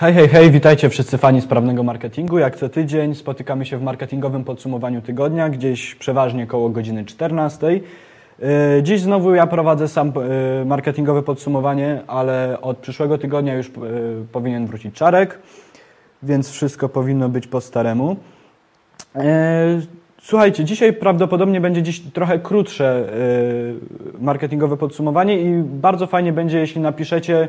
Hej, hej, hej, witajcie wszyscy fani sprawnego marketingu. Jak co tydzień spotykamy się w marketingowym podsumowaniu tygodnia, gdzieś przeważnie koło godziny 14. Yy, Dziś znowu ja prowadzę sam yy, marketingowe podsumowanie, ale od przyszłego tygodnia już yy, powinien wrócić Czarek, więc wszystko powinno być po staremu. Słuchajcie, dzisiaj prawdopodobnie będzie dziś trochę krótsze marketingowe podsumowanie i bardzo fajnie będzie, jeśli napiszecie,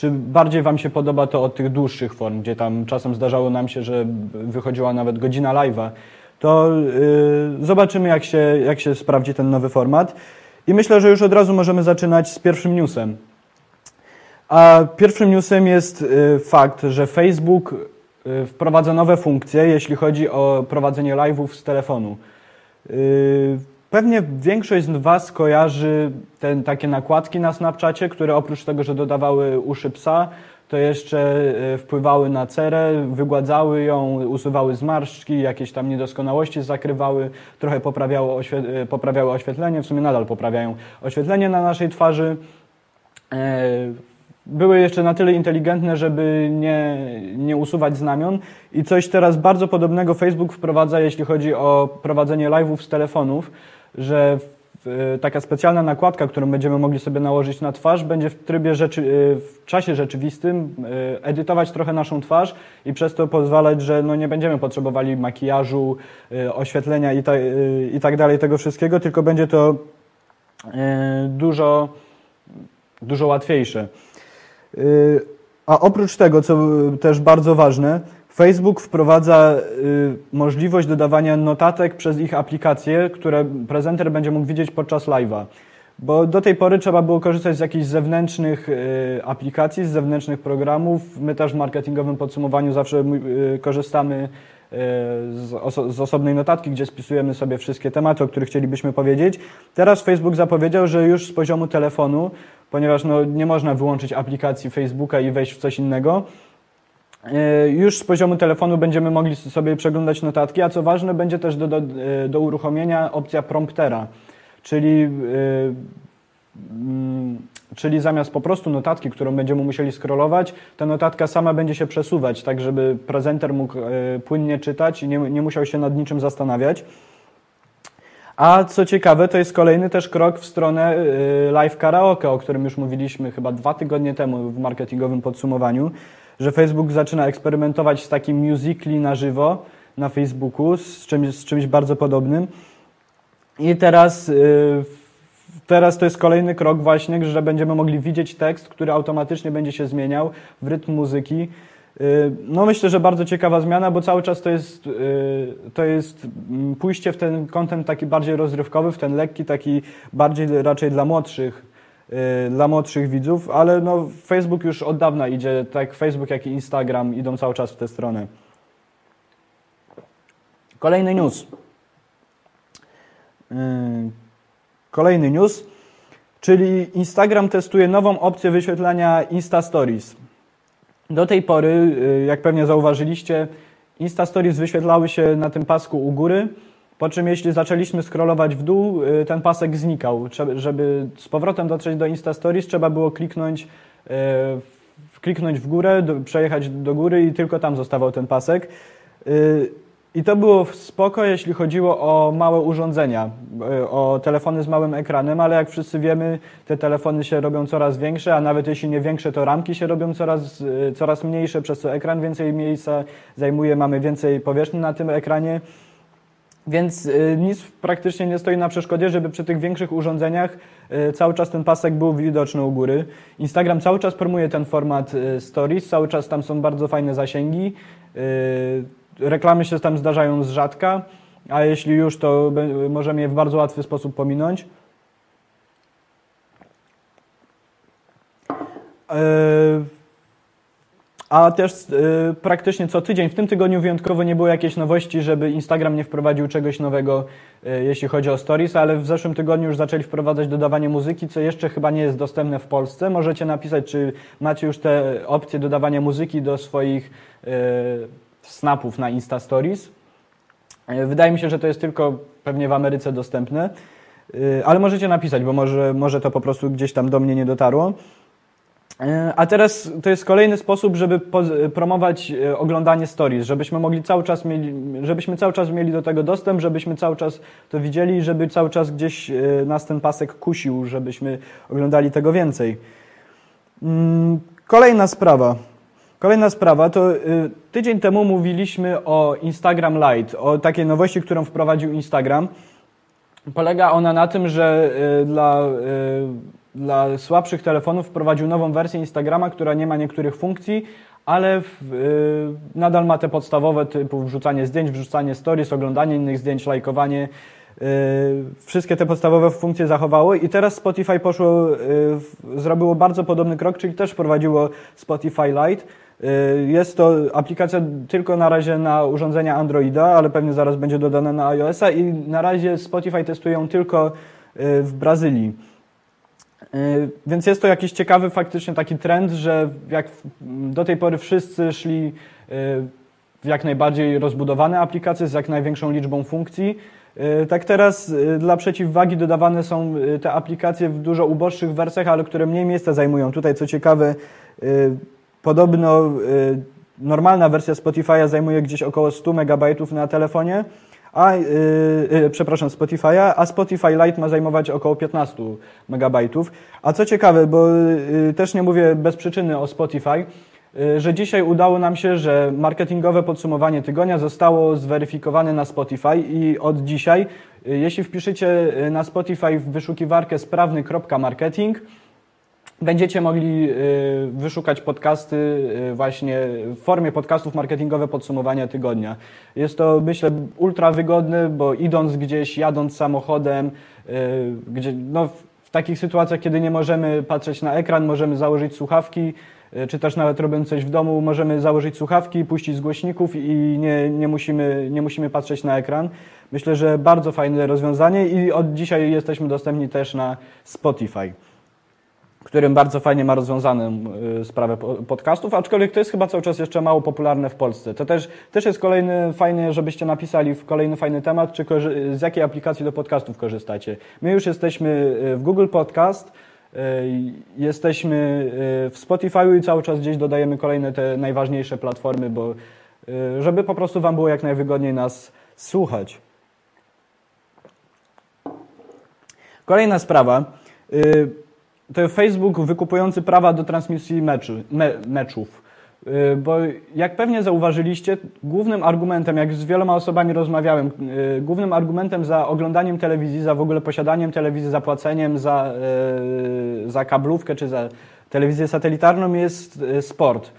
czy bardziej Wam się podoba to od tych dłuższych form, gdzie tam czasem zdarzało nam się, że wychodziła nawet godzina live'a. To yy, zobaczymy, jak się, jak się sprawdzi ten nowy format. I myślę, że już od razu możemy zaczynać z pierwszym newsem. A pierwszym newsem jest yy, fakt, że Facebook yy, wprowadza nowe funkcje, jeśli chodzi o prowadzenie live'ów z telefonu. Pewnie większość z Was kojarzy te takie nakładki na Snapchacie, które oprócz tego, że dodawały uszy psa, to jeszcze e, wpływały na cerę, wygładzały ją, usuwały zmarszczki, jakieś tam niedoskonałości zakrywały, trochę poprawiały, oświe e, poprawiały oświetlenie, w sumie nadal poprawiają oświetlenie na naszej twarzy. E, były jeszcze na tyle inteligentne, żeby nie, nie usuwać znamion. I coś teraz bardzo podobnego Facebook wprowadza, jeśli chodzi o prowadzenie live'ów z telefonów, że w, taka specjalna nakładka, którą będziemy mogli sobie nałożyć na twarz, będzie w trybie rzeczy, w czasie rzeczywistym edytować trochę naszą twarz i przez to pozwalać, że no nie będziemy potrzebowali makijażu, oświetlenia i, ta, i tak dalej, tego wszystkiego, tylko będzie to dużo, dużo łatwiejsze. A oprócz tego, co też bardzo ważne, Facebook wprowadza y, możliwość dodawania notatek przez ich aplikacje, które prezenter będzie mógł widzieć podczas live'a. Bo do tej pory trzeba było korzystać z jakichś zewnętrznych y, aplikacji, z zewnętrznych programów. My też w marketingowym podsumowaniu zawsze y, korzystamy z, oso z osobnej notatki, gdzie spisujemy sobie wszystkie tematy, o których chcielibyśmy powiedzieć. Teraz Facebook zapowiedział, że już z poziomu telefonu, ponieważ no, nie można wyłączyć aplikacji Facebooka i wejść w coś innego, już z poziomu telefonu będziemy mogli sobie przeglądać notatki, a co ważne, będzie też do, do, do uruchomienia opcja promptera, czyli, yy, czyli zamiast po prostu notatki, którą będziemy musieli scrollować, ta notatka sama będzie się przesuwać, tak żeby prezenter mógł płynnie czytać i nie, nie musiał się nad niczym zastanawiać. A co ciekawe, to jest kolejny też krok w stronę live karaoke, o którym już mówiliśmy chyba dwa tygodnie temu w marketingowym podsumowaniu że Facebook zaczyna eksperymentować z takim musically na żywo na Facebooku, z czymś, z czymś bardzo podobnym. I teraz, yy, teraz to jest kolejny krok właśnie, że będziemy mogli widzieć tekst, który automatycznie będzie się zmieniał w rytm muzyki. Yy, no myślę, że bardzo ciekawa zmiana, bo cały czas to jest, yy, to jest mm, pójście w ten kontent taki bardziej rozrywkowy, w ten lekki, taki bardziej raczej dla młodszych Y, dla młodszych widzów, ale no Facebook już od dawna idzie, tak Facebook jak i Instagram idą cały czas w tę stronę. Kolejny news. Y, kolejny news, czyli Instagram testuje nową opcję wyświetlania Insta Stories. Do tej pory, y, jak pewnie zauważyliście, Insta Stories wyświetlały się na tym pasku u góry, po czym jeśli zaczęliśmy scrollować w dół, y, ten pasek znikał. Żeby z powrotem dotrzeć do Insta Stories, trzeba było kliknąć, y, kliknąć w górę, przejechać do góry i tylko tam zostawał ten pasek. Y, I to było spoko, jeśli chodziło o małe urządzenia, o telefony z małym ekranem, ale jak wszyscy wiemy, te telefony się robią coraz większe, a nawet jeśli nie większe, to ramki się robią coraz, coraz mniejsze, przez co ekran więcej miejsca zajmuje, mamy więcej powierzchni na tym ekranie. Więc y, nic praktycznie nie stoi na przeszkodzie, żeby przy tych większych urządzeniach y, cały czas ten pasek był widoczny u góry. Instagram cały czas promuje ten format y, stories, cały czas tam są bardzo fajne zasięgi. Reklamy się tam zdarzają z rzadka, a jeśli już, to możemy je w bardzo łatwy sposób pominąć. A też y, praktycznie co tydzień, w tym tygodniu wyjątkowo nie było jakiejś nowości, żeby Instagram nie wprowadził czegoś nowego, y, jeśli chodzi o stories, ale w zeszłym tygodniu już zaczęli wprowadzać dodawanie muzyki, co jeszcze chyba nie jest dostępne w Polsce. Możecie napisać, czy macie już te opcje dodawania muzyki do swoich y, snapów na Insta Stories. Wydaje mi się, że to jest tylko pewnie w Ameryce dostępne, ale możecie napisać, bo może, może to po prostu gdzieś tam do mnie nie dotarło. E, a teraz to jest kolejny sposób, żeby promować e, oglądanie stories, żebyśmy mogli cały czas mieli, żebyśmy cały czas mieli do tego dostęp, żebyśmy cały czas to widzieli, żeby cały czas gdzieś e, nas ten pasek kusił, żebyśmy oglądali tego więcej. Mm, kolejna sprawa. Kolejna sprawa to tydzień temu mówiliśmy o Instagram Lite, o takiej nowości, którą wprowadził Instagram. Polega ona na tym, że dla dla słabszych telefonów wprowadził nową wersję Instagrama, która nie ma niektórych funkcji, ale w, y, nadal ma te podstawowe typu wrzucanie zdjęć, wrzucanie stories, oglądanie innych zdjęć, lajkowanie. Y, wszystkie te podstawowe funkcje zachowały i teraz Spotify poszło, y, zrobiło bardzo podobny krok, czyli też wprowadziło Spotify Lite. Y, jest to aplikacja tylko na razie na urządzenia Androida, ale pewnie zaraz będzie dodana na iOS-a i na razie Spotify testują tylko y, w Brazylii. Y, więc jest to jakiś ciekawy faktycznie taki trend, że jak do tej pory wszyscy szli y, w jak najbardziej rozbudowane aplikacje z jak największą liczbą funkcji, y, tak teraz dla przeciwwagi dodawane są te aplikacje w dużo uboższych wersjach, ale które mniej miejsca zajmują. Tutaj co ciekawe, podobno normalna wersja Spotify'a zajmuje gdzieś około 100 MB na telefonie, a, yy, yy, przepraszam, Spotify'a, a Spotify Lite ma zajmować około 15 MB. A co ciekawe, bo yy, też nie mówię bez przyczyny o Spotify, y, że dzisiaj udało nam się, że marketingowe podsumowanie tygodnia zostało zweryfikowane na Spotify i od dzisiaj, y, jeśli wpiszecie y, na Spotify w wyszukiwarkę sprawny.marketing, Będziecie mogli y, wyszukać podcasty y, właśnie w formie podcastów marketingowe podsumowania tygodnia. Jest to, myślę, ultra wygodne, bo idąc gdzieś, jadąc samochodem, y, gdzie, no, w takich sytuacjach, kiedy nie możemy patrzeć na ekran, możemy założyć słuchawki, czy też nawet robiąc coś w domu, możemy założyć słuchawki, puścić z głośników i nie, nie, musimy, nie musimy patrzeć na ekran. Myślę, że bardzo fajne rozwiązanie i od dzisiaj jesteśmy dostępni też na Spotify którym bardzo fajnie ma rozwiązaną y, sprawę podcastów, aczkolwiek to jest chyba cały czas jeszcze mało popularne w Polsce. To też, też jest kolejny fajny, żebyście napisali w kolejny fajny temat, czy z jakiej aplikacji do podcastów korzystacie. My już jesteśmy y, w Google Podcast, y, jesteśmy w Spotify i cały czas gdzieś dodajemy kolejne te najważniejsze platformy, bo żeby po prostu Wam było jak najwygodniej nas słuchać. Kolejna sprawa to Facebook wykupujący prawa do transmisji meczu, me, meczów. Y, bo jak pewnie zauważyliście, głównym argumentem, jak z wieloma osobami rozmawiałem, y, głównym argumentem za oglądaniem telewizji, za w ogóle posiadaniem telewizji, zapłaceniem za, y, za kablówkę czy za telewizję satelitarną jest sport.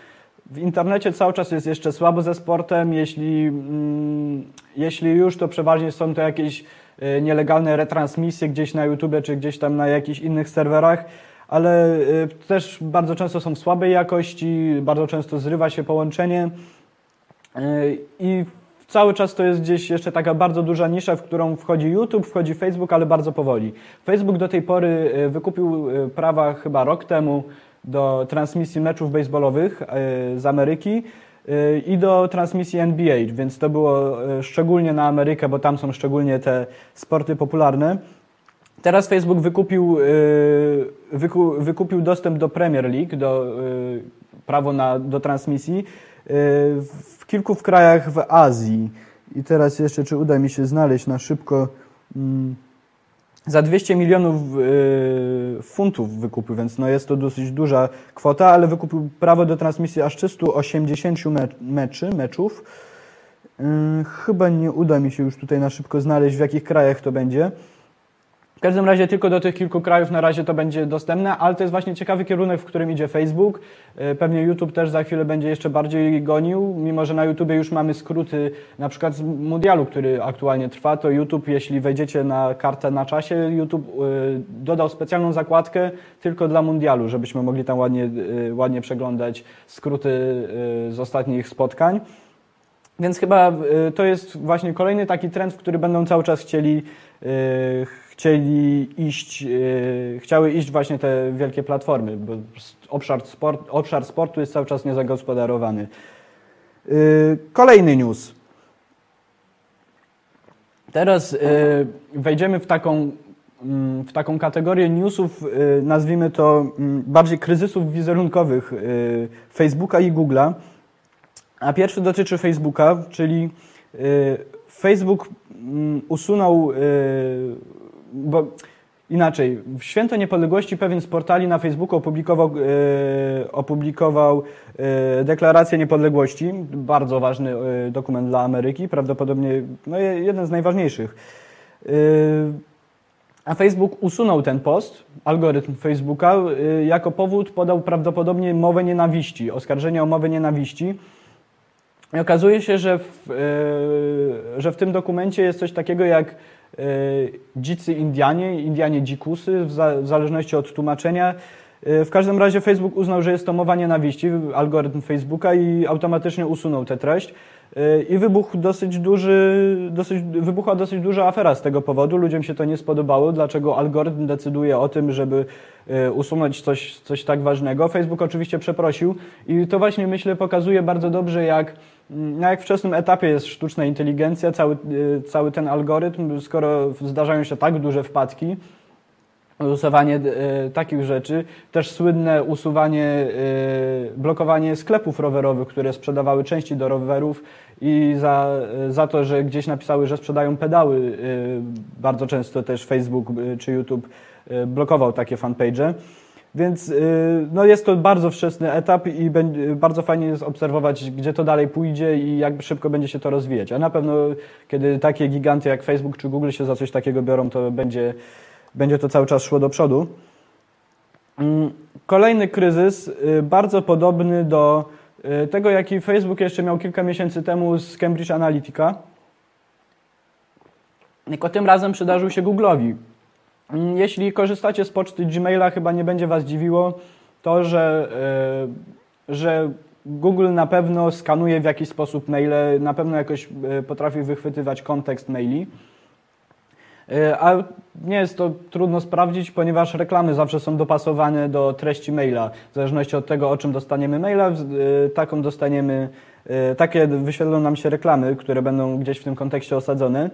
W internecie cały czas jest jeszcze słabo ze sportem. Jeśli, mm, jeśli już, to przeważnie są to jakieś nielegalne retransmisje gdzieś na YouTube czy gdzieś tam na jakichś innych serwerach, ale y, też bardzo często są w słabej jakości, bardzo często zrywa się połączenie y, i cały czas to jest gdzieś jeszcze taka bardzo duża nisza, w którą wchodzi YouTube, wchodzi Facebook, ale bardzo powoli. Facebook do tej pory wykupił prawa chyba rok temu do transmisji meczów baseballowych z Ameryki i do transmisji NBA, więc to było e, szczególnie na Amerykę, bo tam są szczególnie te sporty popularne. Teraz Facebook wykupił, e, wykupił dostęp do Premier League, do, prawo na, do transmisji w kilku krajach w Azji. I teraz jeszcze, czy uda mi się znaleźć na szybko. Za 200 milionów y, funtów wykupił, więc no jest to dosyć duża kwota, ale wykupił prawo do transmisji aż 380 meczy, meczów. Y, chyba nie uda mi się już tutaj na szybko znaleźć, w jakich krajach to będzie. W każdym razie tylko do tych kilku krajów na razie to będzie dostępne, ale to jest właśnie ciekawy kierunek, w którym idzie Facebook. E, pewnie YouTube też za chwilę będzie jeszcze bardziej gonił, mimo że na YouTube już mamy skróty na przykład z mundialu, który aktualnie trwa, to YouTube, jeśli wejdziecie na kartę na czasie, YouTube e, dodał specjalną zakładkę tylko dla mundialu, żebyśmy mogli tam ładnie, e, ładnie przeglądać skróty z ostatnich spotkań. Więc chyba to jest właśnie kolejny taki trend, w który będą cały czas chcieli chcieli iść, yy, chciały iść właśnie te wielkie platformy, bo obszar, sport, obszar sportu jest cały czas niezagospodarowany. Yy, kolejny news. Teraz yy, wejdziemy w taką mm, w taką kategorię newsów, nazwijmy to mm, bardziej kryzysów wizerunkowych Facebooka i Google'a. A pierwszy dotyczy Facebooka, czyli Facebook mm, usunął, bo Inaczej, w Święto Niepodległości pewien z portali na Facebooku opublikował, e, opublikował e, deklarację niepodległości, bardzo ważny e, dokument dla Ameryki, prawdopodobnie no, jeden z najważniejszych. A Facebook usunął ten post, algorytm Facebooka, jako powód podał prawdopodobnie mowę nienawiści, oskarżenia o mowę nienawiści. I okazuje się, że w, że w tym dokumencie jest coś takiego jak dzicy Indianie, Indianie dzikusy, w, za, w zależności od tłumaczenia. E, w każdym razie Facebook uznał, że jest to mowa nienawiści, algorytm Facebooka i automatycznie usunął tę treść. E, I wybuchł dosyć duży, dosyć, wybuchła dosyć duża afera z tego powodu. Ludziom się to nie spodobało, dlaczego algorytm decyduje o tym, żeby usunąć coś, coś tak ważnego. Facebook oczywiście przeprosił i to właśnie myślę pokazuje bardzo dobrze, jak na jak wczesnym etapie jest sztuczna inteligencja, cały, y, cały ten algorytm, skoro zdarzają się tak duże wpadki, usuwanie y, takich rzeczy, też słynne usuwanie, y, blokowanie sklepów rowerowych, które sprzedawały części do rowerów i za, za to, że gdzieś napisały, że sprzedają pedały, bardzo często też Facebook czy YouTube blokował takie fanpage. Więc y, no jest to bardzo wczesny etap i bardzo fajnie jest obserwować, gdzie to dalej pójdzie i jak szybko będzie się to rozwijać. A na pewno, kiedy takie giganty jak Facebook czy Google się za coś takiego biorą, to będzie, będzie to cały czas szło do przodu. Mm, kolejny kryzys, y, bardzo podobny do y, tego, jaki Facebook jeszcze miał kilka miesięcy temu z Cambridge Analytica. Tylko tym razem przydarzył się Google'owi. Mm, jeśli korzystacie z poczty Gmaila, chyba nie będzie Was dziwiło to, że, e, że Google na pewno skanuje w jakiś sposób maile, na pewno jakoś e, potrafi wychwytywać kontekst maili. E, a nie jest to trudno sprawdzić, ponieważ reklamy zawsze są dopasowane do treści maila. W zależności od tego, o czym dostaniemy maila, taką dostaniemy, takie wyświetlą nam się reklamy, które będą gdzieś w tym kontekście osadzone.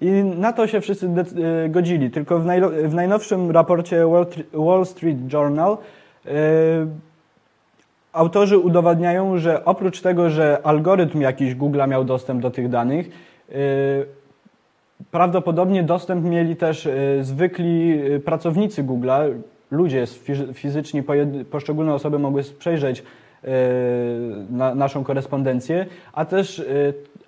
I na to się wszyscy e, godzili. Tylko w, w najnowszym raporcie Wall Street Journal yy, autorzy udowadniają, że oprócz tego, że algorytm jakiś Google miał dostęp do tych danych, yy, prawdopodobnie dostęp mieli też yy, zwykli pracownicy Google'a, ludzie fizyczni, poszczególne osoby mogły przejrzeć na naszą korespondencję, a też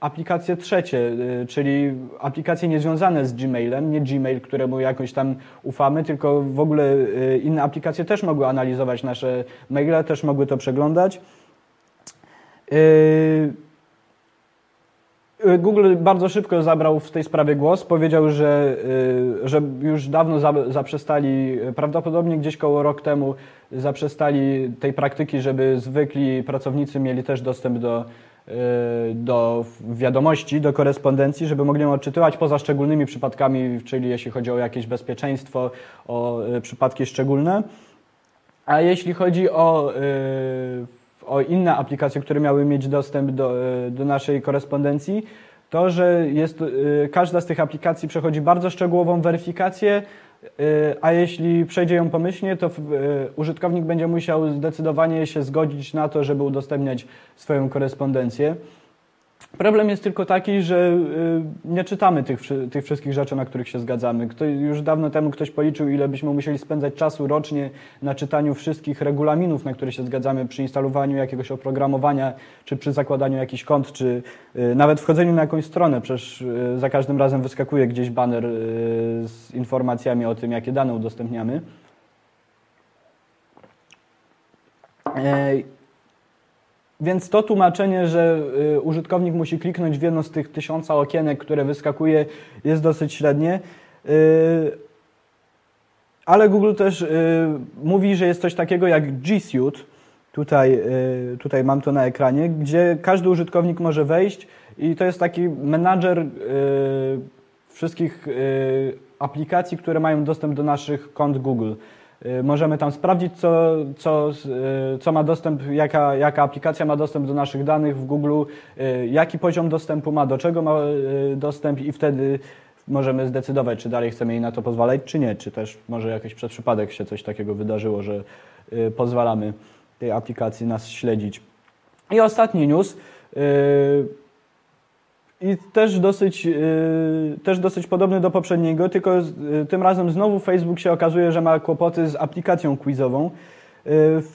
aplikacje trzecie, y, czyli aplikacje niezwiązane z Gmailem, nie Gmail, któremu jakoś tam ufamy, tylko w ogóle inne aplikacje też mogły analizować nasze maile, też mogły to przeglądać. Y, Google bardzo szybko zabrał w tej sprawie głos. Powiedział, że, że już dawno zaprzestali, prawdopodobnie gdzieś koło rok temu, zaprzestali tej praktyki, żeby zwykli pracownicy mieli też dostęp do do wiadomości, do korespondencji, żeby mogli ją odczytywać poza szczególnymi przypadkami, czyli jeśli chodzi o jakieś bezpieczeństwo, o przypadki szczególne. A jeśli chodzi o, o inne aplikacje, które miały mieć dostęp do, do naszej korespondencji, to, że jest, każda z tych aplikacji przechodzi bardzo szczegółową weryfikację, a jeśli przejdzie ją pomyślnie, to użytkownik będzie musiał zdecydowanie się zgodzić na to, żeby udostępniać swoją korespondencję. Problem jest tylko taki, że y, nie czytamy tych, tych wszystkich rzeczy, na których się zgadzamy. Kto, już dawno temu ktoś policzył, ile byśmy musieli spędzać czasu rocznie na czytaniu wszystkich regulaminów, na które się zgadzamy przy instalowaniu jakiegoś oprogramowania, czy przy zakładaniu jakichś kont, czy y, nawet wchodzeniu na jakąś stronę. Przecież y, za każdym razem wyskakuje gdzieś baner z informacjami o tym, jakie dane udostępniamy. Więc to tłumaczenie, że y, użytkownik musi kliknąć w jedno z tych tysiąca okienek, które wyskakuje, jest dosyć średnie. Y, ale Google też y, mówi, że jest coś takiego jak G Suite. Tutaj, tutaj mam to na ekranie, gdzie każdy użytkownik może wejść i to jest taki menadżer wszystkich aplikacji, które mają dostęp do naszych kont Google. Y, możemy tam sprawdzić, co, co, y, co ma dostęp, jaka, jaka aplikacja ma dostęp do naszych danych w Google, y, jaki poziom dostępu ma, do czego ma dostęp i wtedy możemy zdecydować, czy dalej chcemy jej na to pozwalać, czy nie, czy też może jakoś przez przypadek się coś takiego wydarzyło, że pozwalamy tej aplikacji nas śledzić. I ostatni news. Y, I też dosyć, y, też dosyć podobny do poprzedniego, tylko tym razem znowu Facebook się okazuje, że ma kłopoty z aplikacją quizową.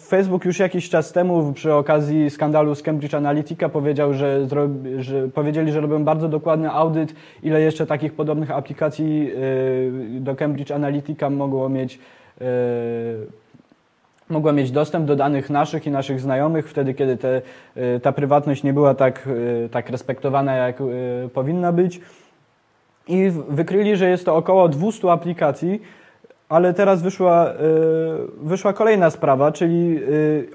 Facebook już jakiś czas temu przy okazji skandalu z Cambridge Analytica powiedział, że, że powiedzieli, że robią bardzo dokładny audyt, ile jeszcze takich podobnych aplikacji do Cambridge Analytica mogło mieć mogła mieć dostęp do danych naszych i naszych znajomych wtedy, kiedy te, y, ta prywatność nie była tak, y, tak respektowana, jak y, powinna być. I wykryli, że jest to około 200 aplikacji, ale teraz wyszła, wyszła kolejna sprawa, czyli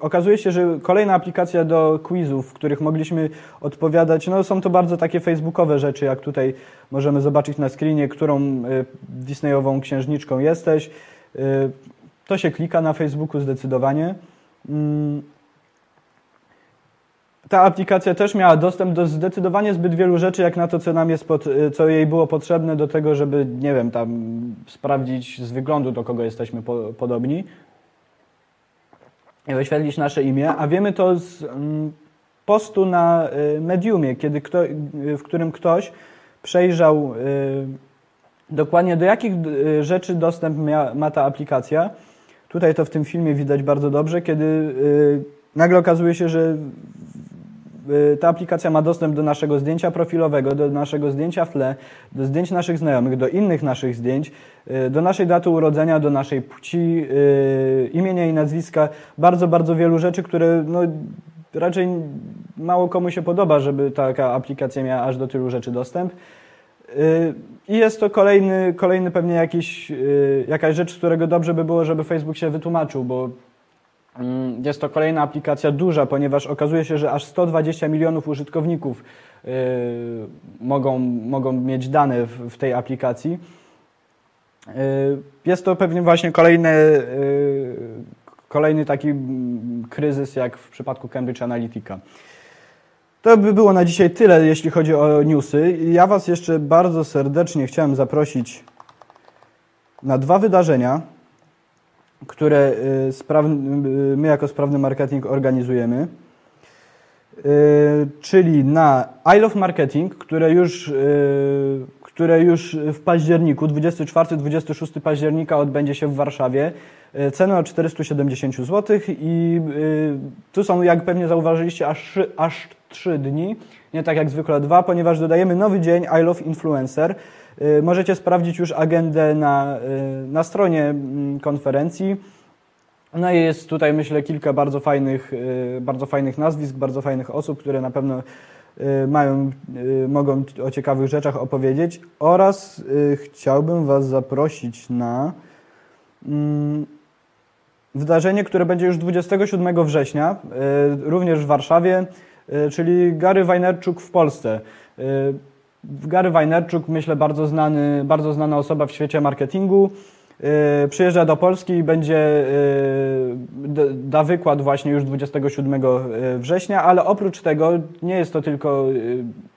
okazuje się, że kolejna aplikacja do quizów, w których mogliśmy odpowiadać, no są to bardzo takie facebookowe rzeczy, jak tutaj możemy zobaczyć na screenie, którą Disneyową księżniczką jesteś. To się klika na Facebooku zdecydowanie. Mm. Ta aplikacja też miała dostęp do zdecydowanie zbyt wielu rzeczy, jak na to, co nam jest, pod, co jej było potrzebne do tego, żeby, nie wiem, tam sprawdzić z wyglądu, do kogo jesteśmy po, podobni i wyświetlić nasze imię, a wiemy to z mm, postu na y, Mediumie, kiedy kto, w którym ktoś przejrzał y, dokładnie do jakich y, rzeczy dostęp ma ta aplikacja Tutaj to w tym filmie widać bardzo dobrze, kiedy y, nagle okazuje się, że y, ta aplikacja ma dostęp do naszego zdjęcia profilowego, do naszego zdjęcia w tle, do zdjęć naszych znajomych, do innych naszych zdjęć, y, do naszej daty urodzenia, do naszej płci, imienia i nazwiska. Bardzo, bardzo wielu rzeczy, które no, raczej mało komu się podoba, żeby taka aplikacja miała aż do tylu rzeczy dostęp. I jest to kolejny, kolejny pewnie jakiś, y, jakaś rzecz, z którego dobrze by było, żeby Facebook się wytłumaczył, bo mm, jest to kolejna aplikacja duża, ponieważ okazuje się, że aż 120 milionów użytkowników y, mogą, mogą mieć dane w, w tej aplikacji. Y, jest to pewnie właśnie kolejny, kolejny taki mm, kryzys, jak w przypadku Cambridge Analytica. To by było na dzisiaj tyle, jeśli chodzi o newsy. Ja Was jeszcze bardzo serdecznie chciałem zaprosić na dwa wydarzenia, które y, my jako Sprawny Marketing organizujemy. Y, czyli na I Love Marketing, które już, y, które już w październiku, 24-26 października odbędzie się w Warszawie. Cena o 470 zł i tu są, jak pewnie zauważyliście, aż, aż trzy dni, nie tak jak zwykle dwa, ponieważ dodajemy nowy dzień I Love Influencer. Y, możecie sprawdzić już agendę na, y, na stronie mm, konferencji. No i jest tutaj, myślę, kilka bardzo fajnych, y, bardzo fajnych nazwisk, bardzo fajnych osób, które na pewno mają, mogą o ciekawych rzeczach opowiedzieć. Oraz chciałbym Was zaprosić na mm, wydarzenie, które będzie już 27 września, również w Warszawie. E, czyli Gary Wajnerczuk w Polsce. E, Gary Wajnerczuk, myślę, bardzo, znany, bardzo znana osoba w świecie marketingu. E, przyjeżdża do Polski i będzie da wykład właśnie już 27 września, ale oprócz tego nie jest to tylko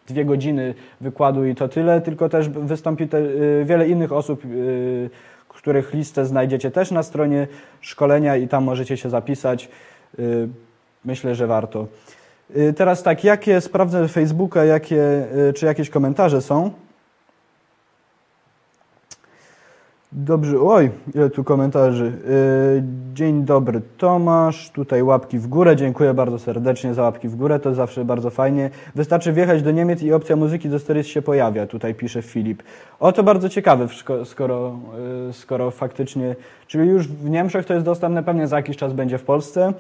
dwie godziny wykładu i to tyle, tylko też wystąpi te, wiele innych osób, których listę znajdziecie też na stronie szkolenia i tam możecie się zapisać. Myślę, że warto. Y, teraz tak, jakie sprawdzę Facebooka, jakie, y, czy jakieś komentarze są. Dobrze, oj, ile tu komentarzy. Y, dzień dobry Tomasz, tutaj łapki w górę, dziękuję bardzo serdecznie za łapki w górę, to zawsze bardzo fajnie. Wystarczy wjechać do Niemiec i opcja muzyki do Stories się pojawia, tutaj pisze Filip. O, to bardzo ciekawe, skoro, skoro faktycznie, czyli już w Niemczech to jest dostępne, pewnie za jakiś czas będzie w Polsce.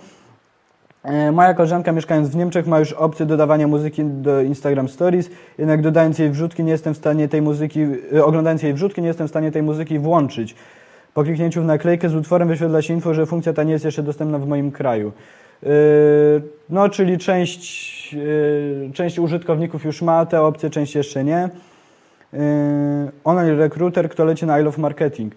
E, moja koleżanka mieszkając w Niemczech ma już opcję dodawania muzyki do Instagram Stories, jednak dodając jej wrzutki nie jestem w stanie tej muzyki, e, oglądając jej wrzutki nie jestem w stanie tej muzyki włączyć. Po kliknięciu w naklejkę z utworem wyświetla się info, że funkcja ta nie jest jeszcze dostępna w moim kraju. E, no, czyli część, część użytkowników już ma te opcje, część jeszcze nie. Online Recruiter, kto leci na I Love Marketing.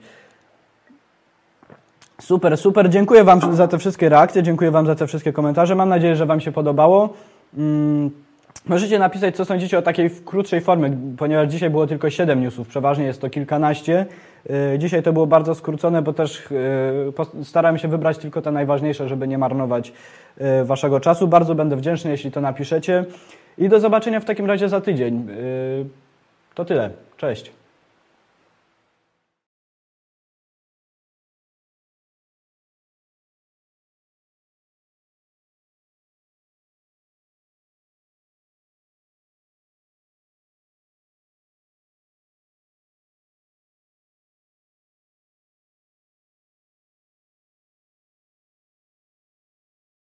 Super, super. Dziękuję Wam za te wszystkie reakcje, dziękuję Wam za te wszystkie komentarze. Mam nadzieję, że Wam się podobało. Mm, Możecie napisać, co sądzicie o takiej krótszej formie, ponieważ dzisiaj było tylko 7 newsów, przeważnie jest to kilkanaście. Yy, Dzisiaj to było bardzo skrócone, bo też pos- starałem się wybrać tylko te najważniejsze, żeby nie marnować yy, Waszego czasu. Bardzo będę wdzięczny, jeśli to napiszecie. I do zobaczenia w takim razie za tydzień. To tyle. Cześć.